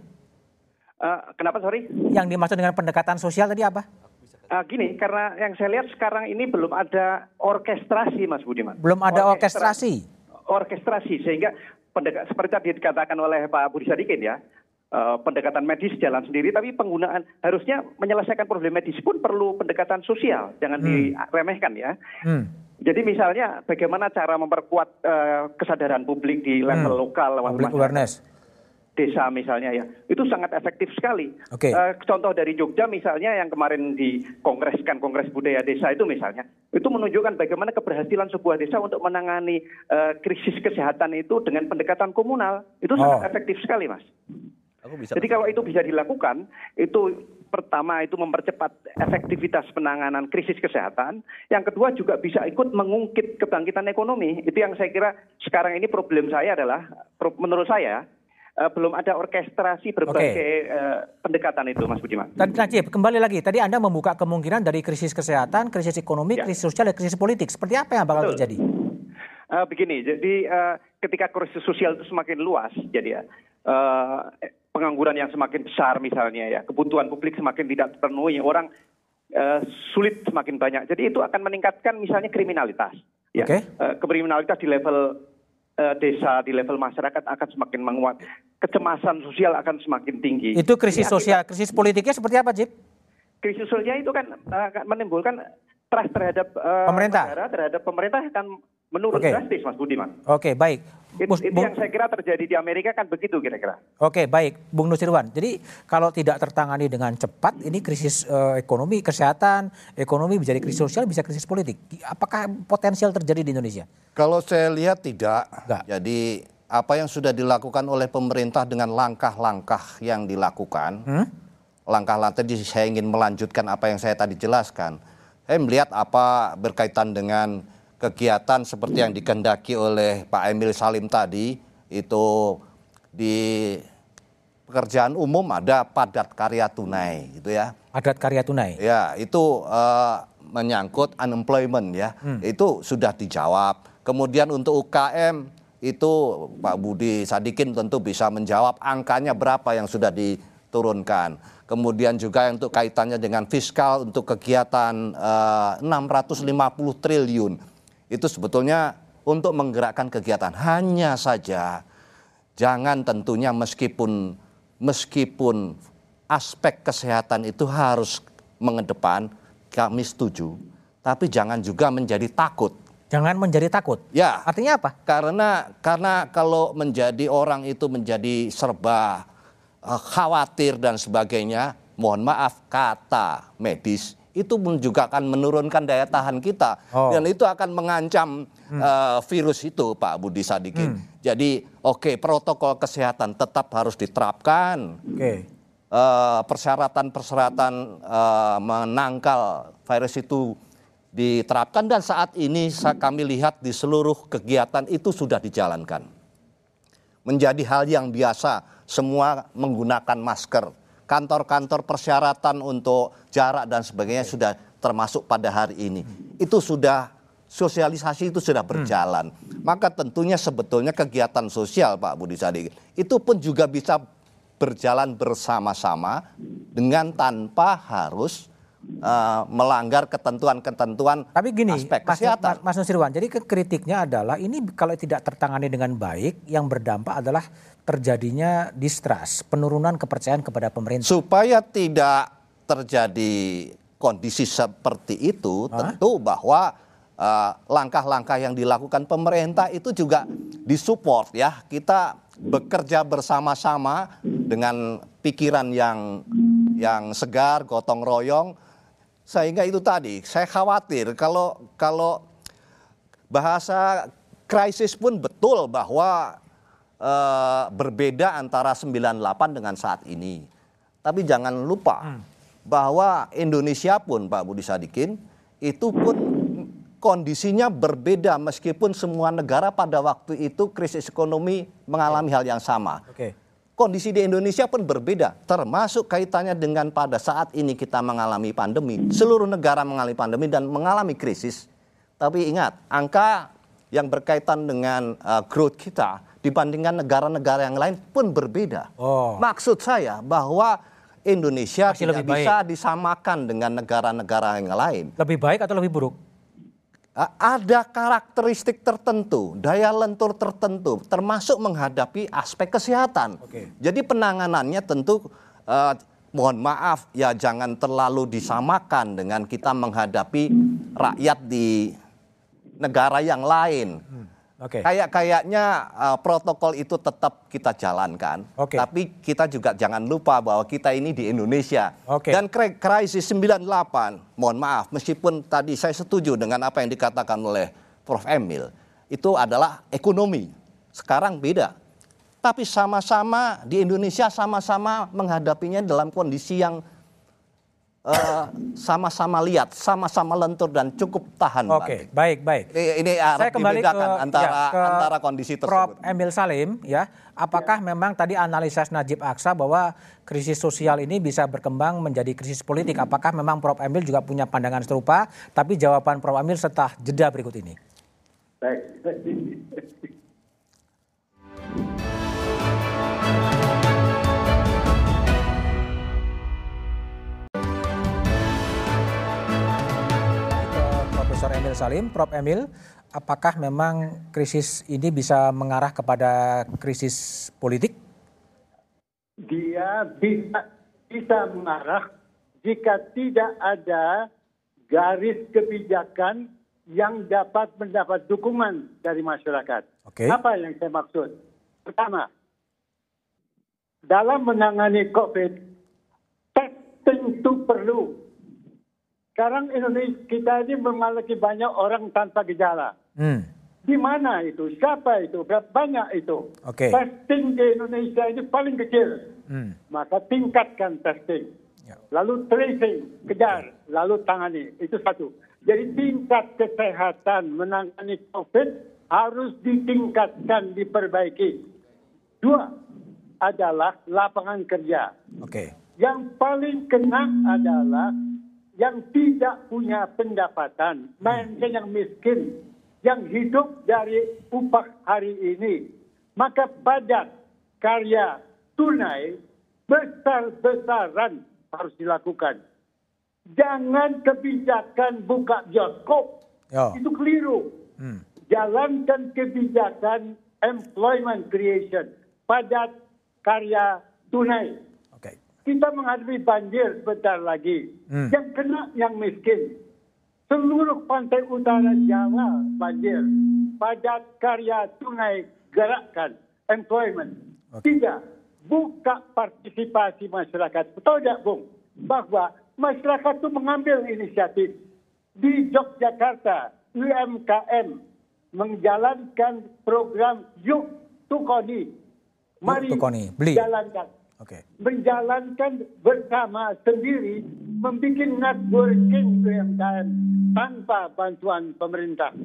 eh, kenapa sorry? Yang dimaksud dengan pendekatan sosial tadi apa? Ah, gini, karena yang saya lihat sekarang ini belum ada orkestrasi, Mas Budiman. Belum ada Orkestra- orkestrasi. Orkestrasi, sehingga pendek- seperti tadi dikatakan oleh Pak Budi Sadikin ya, eh, pendekatan medis jalan sendiri, tapi penggunaan harusnya menyelesaikan problem medis pun perlu pendekatan sosial, jangan diremehkan ya. Hmm. Jadi misalnya bagaimana cara memperkuat eh, kesadaran publik di level lokal, level Hmm. Public awareness. desa misalnya ya itu sangat efektif sekali. Oke. Eh, contoh dari Jogja misalnya yang kemarin dikongreskan Kongres Budaya Desa itu misalnya itu menunjukkan bagaimana keberhasilan sebuah desa untuk menangani eh, krisis kesehatan itu dengan pendekatan komunal itu Oh. sangat efektif sekali mas. Aku bisa Jadi kalau itu bisa dilakukan itu pertama itu mempercepat efektivitas penanganan krisis kesehatan. Yang kedua juga bisa ikut mengungkit kebangkitan ekonomi. Itu yang saya kira sekarang ini problem saya adalah menurut saya eh, belum ada orkestrasi berbagai eh, pendekatan itu Mas Budiman. Tadi Najib, kembali lagi. Tadi Anda membuka kemungkinan dari krisis kesehatan, krisis ekonomi, Ya. krisis sosial, dan krisis politik. Seperti apa yang bakal Betul. terjadi? Eh, begini, jadi eh, ketika krisis sosial itu semakin luas, jadi ya eh, pengangguran yang semakin besar misalnya ya, kebutuhan publik semakin tidak terpenuhi, orang eh, sulit semakin banyak. Jadi itu akan meningkatkan misalnya kriminalitas. Ya, Oke. Eh, kriminalitas di level eh, desa, di level masyarakat akan semakin menguat. Kecemasan sosial akan semakin tinggi. Itu krisis Ini sosial, krisis politiknya seperti apa, Jib? krisis sosial itu kan uh, menimbulkan trust terhadap uh, Pemerintah. negara, terhadap pemerintah akan menurun Oke. drastis, Mas Budiman. Oke, baik. It- Bus- itu Bung- yang saya kira terjadi di Amerika kan begitu kira-kira. Oke, baik, Bung Nusirwan. Jadi kalau tidak tertangani dengan cepat, ini krisis eh, ekonomi, kesehatan, ekonomi bisa jadi krisis sosial, bisa krisis politik. Apakah potensial terjadi di Indonesia? Kalau saya lihat tidak. Enggak. Jadi apa yang sudah dilakukan oleh pemerintah dengan langkah-langkah yang dilakukan, langkah-langkah tadi saya ingin melanjutkan apa yang saya tadi jelaskan. Saya melihat apa berkaitan dengan kegiatan seperti yang dikehendaki oleh Pak Emil Salim tadi itu di pekerjaan umum ada padat karya tunai gitu ya. Padat karya tunai. Ya, itu eh, menyangkut unemployment ya. Itu sudah dijawab. Kemudian untuk UKM itu Pak Budi Sadikin tentu bisa menjawab angkanya berapa yang sudah diturunkan. Kemudian juga untuk kaitannya dengan fiskal untuk kegiatan eh, 650 triliun. Itu sebetulnya untuk menggerakkan kegiatan. Hanya saja jangan tentunya meskipun meskipun aspek kesehatan itu harus mengedepan kami setuju tapi jangan juga menjadi takut Jangan menjadi takut. ya Artinya apa? karena karena kalau menjadi orang itu menjadi serba eh, khawatir dan sebagainya mohon maaf kata medis itu pun juga akan menurunkan daya tahan kita Oh. dan itu akan mengancam eh, virus itu Pak Budi Sadikin. Jadi oke protokol kesehatan tetap harus diterapkan. Oke. Eh, persyaratan-persyaratan eh, menangkal virus itu diterapkan dan saat ini kami lihat di seluruh kegiatan itu sudah dijalankan. Menjadi hal yang biasa semua menggunakan masker. Kantor-kantor persyaratan untuk jarak dan sebagainya sudah termasuk pada hari ini. Itu sudah sosialisasi itu sudah berjalan. Maka tentunya sebetulnya kegiatan sosial Pak Budi Sadikin itu pun juga bisa berjalan bersama-sama dengan tanpa harus eh, melanggar ketentuan-ketentuan Tapi gini, aspek Mas, kesehatan. Mas, Mas Nusirwan, jadi kritiknya adalah ini kalau tidak tertangani dengan baik, yang berdampak adalah terjadinya distrust, penurunan kepercayaan kepada pemerintah. Supaya tidak terjadi kondisi seperti itu, tentu bahwa eh, langkah-langkah yang dilakukan pemerintah itu juga disupport ya. Kita bekerja bersama-sama dengan pikiran yang yang segar, gotong royong. Sehingga itu tadi, saya khawatir kalau kalau bahasa krisis pun betul bahwa eh, berbeda antara 98 dengan saat ini. Tapi jangan lupa bahwa Indonesia pun Pak Budi Sadikin itu pun kondisinya berbeda meskipun semua negara pada waktu itu krisis ekonomi mengalami hal yang sama. Oke. kondisi di Indonesia pun berbeda, termasuk kaitannya dengan pada saat ini kita mengalami pandemi. Seluruh negara mengalami pandemi dan mengalami krisis. Tapi ingat, angka yang berkaitan dengan uh, growth kita dibandingkan negara-negara yang lain pun berbeda. Oh. Maksud saya bahwa Indonesia Masih tidak lebih baik. bisa disamakan dengan negara-negara yang lain. Lebih baik atau lebih buruk? Ada karakteristik tertentu, daya lentur tertentu, termasuk menghadapi aspek kesehatan. Oke. Jadi penanganannya tentu eh, mohon maaf ya jangan terlalu disamakan dengan kita menghadapi rakyat di negara yang lain. Oke. Kayak kayaknya uh, protokol itu tetap kita jalankan. Oke. Tapi kita juga jangan lupa bahwa kita ini di Indonesia. Oke. Dan kri- krisis 98, mohon maaf, meskipun tadi saya setuju dengan apa yang dikatakan oleh Prof. Emil, itu adalah ekonomi. Sekarang beda. Tapi sama-sama di Indonesia sama-sama menghadapinya dalam kondisi yang eh, sama-sama lihat, sama-sama lentur dan cukup tahan. Oke, Bante. baik, baik. Ini, ini harus Saya kembali ke, antara ya, ke antara kondisi Prof. tersebut. Emil Salim, ya, apakah memang tadi analisis Najib Aksa bahwa krisis sosial ini bisa berkembang menjadi krisis politik? Apakah memang Prof. Emil juga punya pandangan serupa? Tapi jawaban Prof. Emil setelah jeda berikut ini. Baik. Salim, Prof. Emil, apakah memang krisis ini bisa mengarah kepada krisis politik? Dia bisa bisa mengarah jika tidak ada garis kebijakan yang dapat mendapat dukungan dari masyarakat. Oke. Apa yang saya maksud? Pertama, dalam menangani COVID, testing itu perlu. Sekarang Indonesia kita ini memiliki banyak orang tanpa gejala. Hmm. Di mana itu? Siapa itu? Berapa banyak itu? Oke. Testing di Indonesia ini paling kecil. Hmm. Maka tingkatkan testing. Ya. Lalu tracing, kejar, lalu tangani. Itu satu. Jadi tingkat kesehatan menangani COVID harus ditingkatkan, diperbaiki. Dua adalah lapangan kerja. Oke. Yang paling kena adalah yang tidak punya pendapatan, melainkan yang miskin, yang hidup dari upah hari ini. Maka pajak karya tunai besar-besaran harus dilakukan. Jangan kebijakan buka bioskop. Ya. Itu keliru. Hmm. Jalankan kebijakan employment creation, pajak karya tunai. Kita menghadapi banjir sebentar lagi. Hmm. Yang kena yang miskin. Seluruh pantai utara Jawa banjir. Padat karya tunai gerakkan. Employment. Oke. Tiga, buka partisipasi masyarakat. Betul tidak, Bung? Bahwa masyarakat itu mengambil inisiatif. Di Yogyakarta, UMKM menjalankan program Yuk Tukoni. Mari Tukoni, beli. jalankan Oke. menjalankan bersama sendiri membuat networking UMKM tanpa bantuan pemerintah.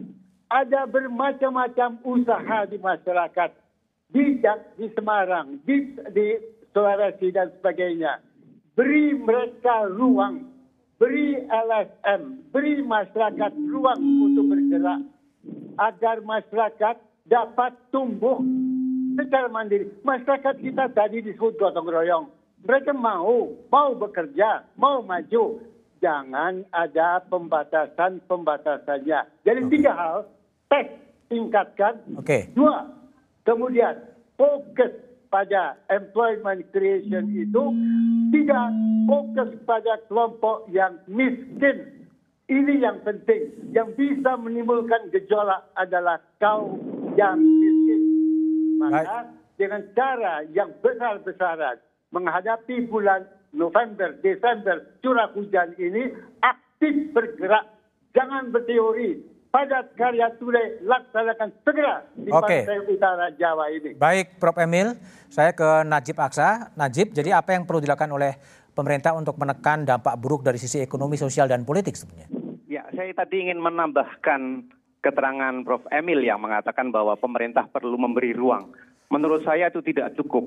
Ada bermacam-macam usaha di masyarakat di di Semarang, di di Sulawesi dan sebagainya. Beri mereka ruang, beri LSM, beri masyarakat ruang untuk bergerak agar masyarakat dapat tumbuh secara mandiri. Masyarakat kita tadi disebut gotong royong. Mereka mau, mau bekerja, mau maju. Jangan ada pembatasan-pembatasannya. Jadi tiga hal, tes tingkatkan. Oke. Dua, kemudian fokus pada employment creation itu. Tiga, fokus pada kelompok yang miskin. Ini yang penting. Yang bisa menimbulkan gejolak adalah kaum yang miskin. Maka dengan cara yang besar-besaran menghadapi bulan November, Desember, curah hujan ini aktif bergerak. Jangan berteori. Padat karya tunai laksanakan segera di Oke. pantai utara Jawa ini. Baik, Prof. Emil, saya ke Najib Aksa. Najib, jadi apa yang perlu dilakukan oleh pemerintah untuk menekan dampak buruk dari sisi ekonomi, sosial, dan politik sebenarnya? Ya, saya tadi ingin menambahkan keterangan Prof. Emil yang mengatakan bahwa pemerintah perlu memberi ruang. Menurut saya itu tidak cukup.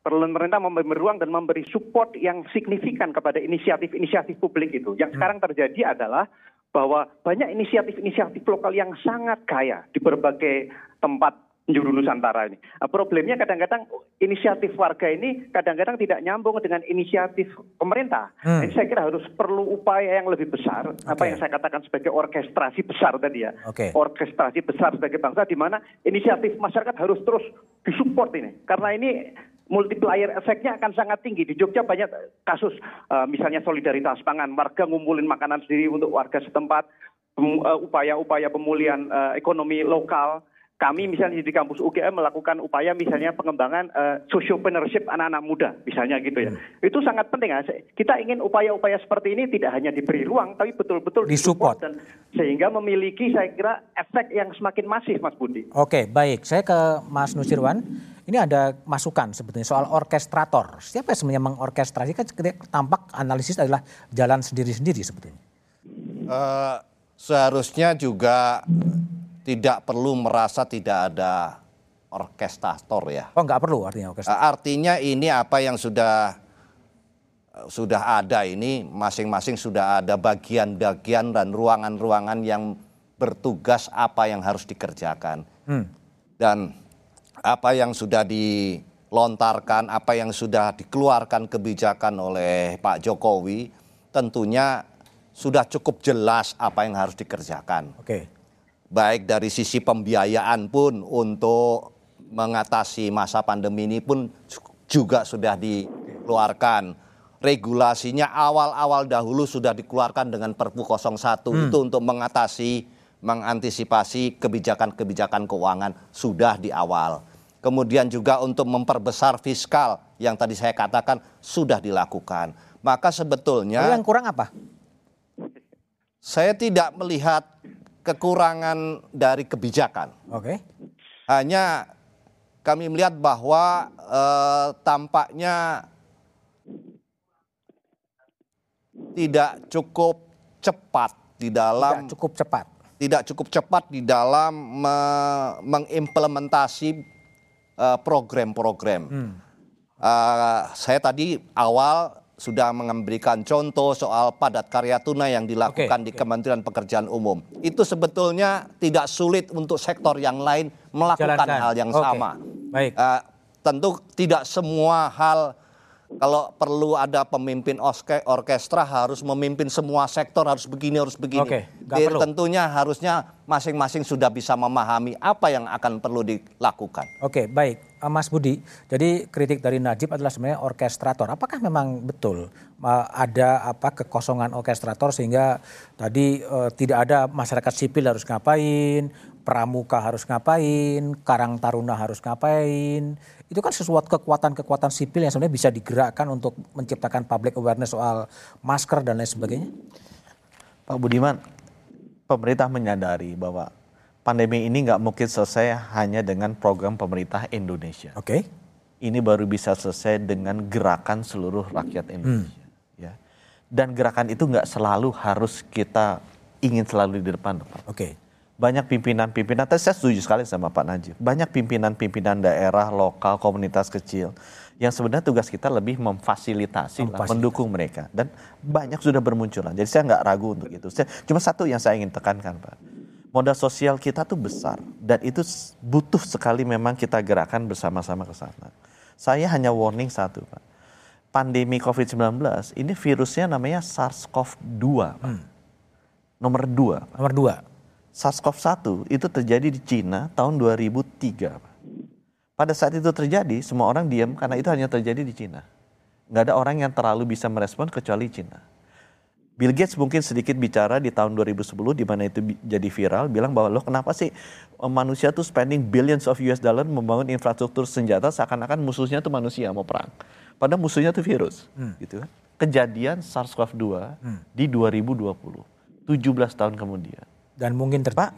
pemerintah memberi ruang dan memberi support yang signifikan kepada inisiatif-inisiatif publik itu. Yang sekarang terjadi adalah bahwa banyak inisiatif-inisiatif lokal yang sangat kaya di berbagai tempat penjuru Nusantara ini. Nah, problemnya kadang-kadang inisiatif warga ini kadang-kadang tidak nyambung dengan inisiatif pemerintah. Hmm. Jadi saya kira harus perlu upaya yang lebih besar, okay. apa yang saya katakan sebagai orkestrasi besar tadi ya. Okay. Orkestrasi besar sebagai bangsa di mana inisiatif masyarakat harus terus disupport ini. Karena ini multiplier efeknya akan sangat tinggi. Di Jogja banyak kasus uh, misalnya solidaritas pangan, warga ngumpulin makanan sendiri untuk warga setempat, eh, upaya-upaya pemulihan uh, ekonomi lokal, kami misalnya di kampus UGM melakukan upaya misalnya pengembangan uh, sociopreneurship anak-anak muda misalnya gitu ya. Hmm. Itu sangat penting. Ya. Kita ingin upaya-upaya seperti ini tidak hanya diberi ruang tapi betul-betul disupport dan sehingga memiliki saya kira efek yang semakin masif Mas Budi. Oke, baik. Saya ke Mas Nusirwan. Ini ada masukan sebetulnya soal orkestrator. Siapa yang sebenarnya mengorkestrasi kan tampak analisis adalah jalan sendiri-sendiri sebetulnya. Uh, seharusnya juga tidak perlu merasa tidak ada orkestrator ya. Oh nggak perlu artinya orkestrator. Artinya ini apa yang sudah sudah ada ini masing-masing sudah ada bagian-bagian dan ruangan-ruangan yang bertugas apa yang harus dikerjakan. Hmm. Dan apa yang sudah dilontarkan, apa yang sudah dikeluarkan kebijakan oleh Pak Jokowi tentunya sudah cukup jelas apa yang harus dikerjakan. Oke. Okay baik dari sisi pembiayaan pun untuk mengatasi masa pandemi ini pun juga sudah dikeluarkan. Regulasinya awal-awal dahulu sudah dikeluarkan dengan Perpu 01 hmm. itu untuk mengatasi mengantisipasi kebijakan-kebijakan keuangan sudah di awal. Kemudian juga untuk memperbesar fiskal yang tadi saya katakan sudah dilakukan. Maka sebetulnya yang kurang apa? Saya tidak melihat kekurangan dari kebijakan. Oke. Okay. Hanya kami melihat bahwa eh, tampaknya tidak cukup cepat di dalam tidak cukup cepat tidak cukup cepat di dalam me, mengimplementasi eh, program-program. Uh, hmm. uh, saya tadi awal sudah memberikan contoh soal padat karya tunai yang dilakukan okay, di Kementerian Pekerjaan Umum. Itu sebetulnya tidak sulit untuk sektor yang lain melakukan Jalankan. hal yang okay. sama. Baik. Uh, tentu tidak semua hal kalau perlu ada pemimpin orkestra harus memimpin semua sektor harus begini harus begini. Oke, Jadi, tentunya harusnya masing-masing sudah bisa memahami apa yang akan perlu dilakukan. Oke, baik. Eh, Mas Budi, jadi kritik dari Najib adalah sebenarnya orkestrator. Apakah memang betul uh, ada apa kekosongan orkestrator sehingga tadi uh, tidak ada masyarakat sipil harus ngapain, pramuka harus ngapain, karang taruna harus ngapain, itu kan sesuatu kekuatan-kekuatan sipil yang sebenarnya bisa digerakkan untuk menciptakan public awareness soal masker dan lain sebagainya? Pak Budiman, pemerintah menyadari bahwa pandemi ini nggak mungkin selesai hanya dengan program pemerintah Indonesia. Oke. Okay. Ini baru bisa selesai dengan gerakan seluruh rakyat Indonesia. Hmm. Ya. Dan gerakan itu nggak selalu harus kita ingin selalu di depan. Oke. Okay banyak pimpinan-pimpinan, tapi saya setuju sekali sama Pak Najib, banyak pimpinan-pimpinan daerah, lokal, komunitas kecil, yang sebenarnya tugas kita lebih memfasilitasi, lah, mendukung mereka. Dan banyak sudah bermunculan, jadi saya nggak ragu untuk itu. Saya, cuma satu yang saya ingin tekankan Pak, modal sosial kita tuh besar, dan itu butuh sekali memang kita gerakan bersama-sama ke sana. Saya hanya warning satu Pak, pandemi COVID-19 ini virusnya namanya SARS-CoV-2 Pak. Hmm. Nomor dua. Pak. Nomor dua SARS-CoV-1 itu terjadi di Cina tahun 2003. Pada saat itu terjadi, semua orang diam karena itu hanya terjadi di Cina. Nggak ada orang yang terlalu bisa merespon kecuali Cina. Bill Gates mungkin sedikit bicara di tahun 2010 di mana itu jadi viral bilang bahwa loh kenapa sih eh, manusia tuh spending billions of US dollar membangun infrastruktur senjata seakan-akan musuhnya tuh manusia mau perang. Padahal musuhnya tuh virus hmm. gitu kan. Kejadian SARS-CoV-2 hmm. di 2020, 17 tahun kemudian dan mungkin ter Pak,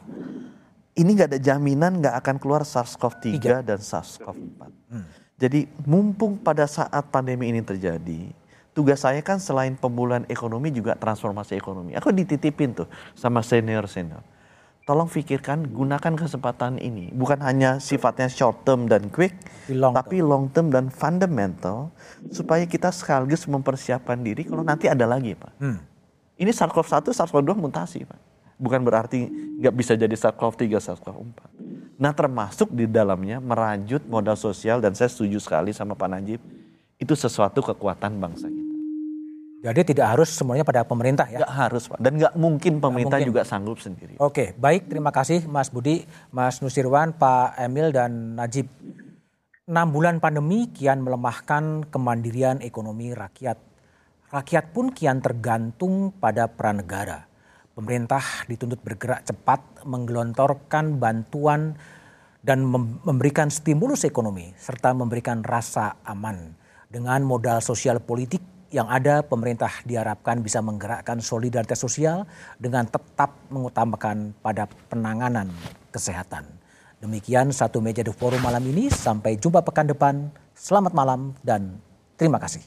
ini nggak ada jaminan nggak akan keluar SARS-CoV-3 dan SARS-CoV-4. Hmm. Jadi mumpung pada saat pandemi ini terjadi, tugas saya kan selain pemulihan ekonomi juga transformasi ekonomi. Aku dititipin tuh sama senior-senior. tolong pikirkan gunakan kesempatan ini bukan hanya sifatnya short term dan quick Long tapi long term dan fundamental supaya kita sekaligus mempersiapkan diri kalau nanti ada lagi pak Hmm. ini SARS-CoV-1 SARS-CoV-2 mutasi pak bukan berarti nggak bisa jadi SARS-CoV-3 SARS-CoV-4 nah termasuk di dalamnya merajut modal sosial dan saya setuju sekali sama Pak Najib itu sesuatu kekuatan bangsa kita Jadi tidak harus semuanya pada pemerintah ya. nggak harus pak dan nggak mungkin pemerintah mungkin. juga sanggup sendiri Oke, baik. Terima kasih Mas Budi, Mas Nusirwan, Pak Emil, dan Najib. Enam bulan pandemi kian melemahkan kemandirian ekonomi rakyat. Rakyat pun kian tergantung pada peran negara. Pemerintah dituntut bergerak cepat menggelontorkan bantuan dan mem- memberikan stimulus ekonomi serta memberikan rasa aman. Dengan modal sosial politik yang ada, pemerintah diharapkan bisa menggerakkan solidaritas sosial dengan tetap mengutamakan pada penanganan kesehatan. Demikian satu meja The Forum malam ini. Sampai jumpa pekan depan. Selamat malam dan terima kasih.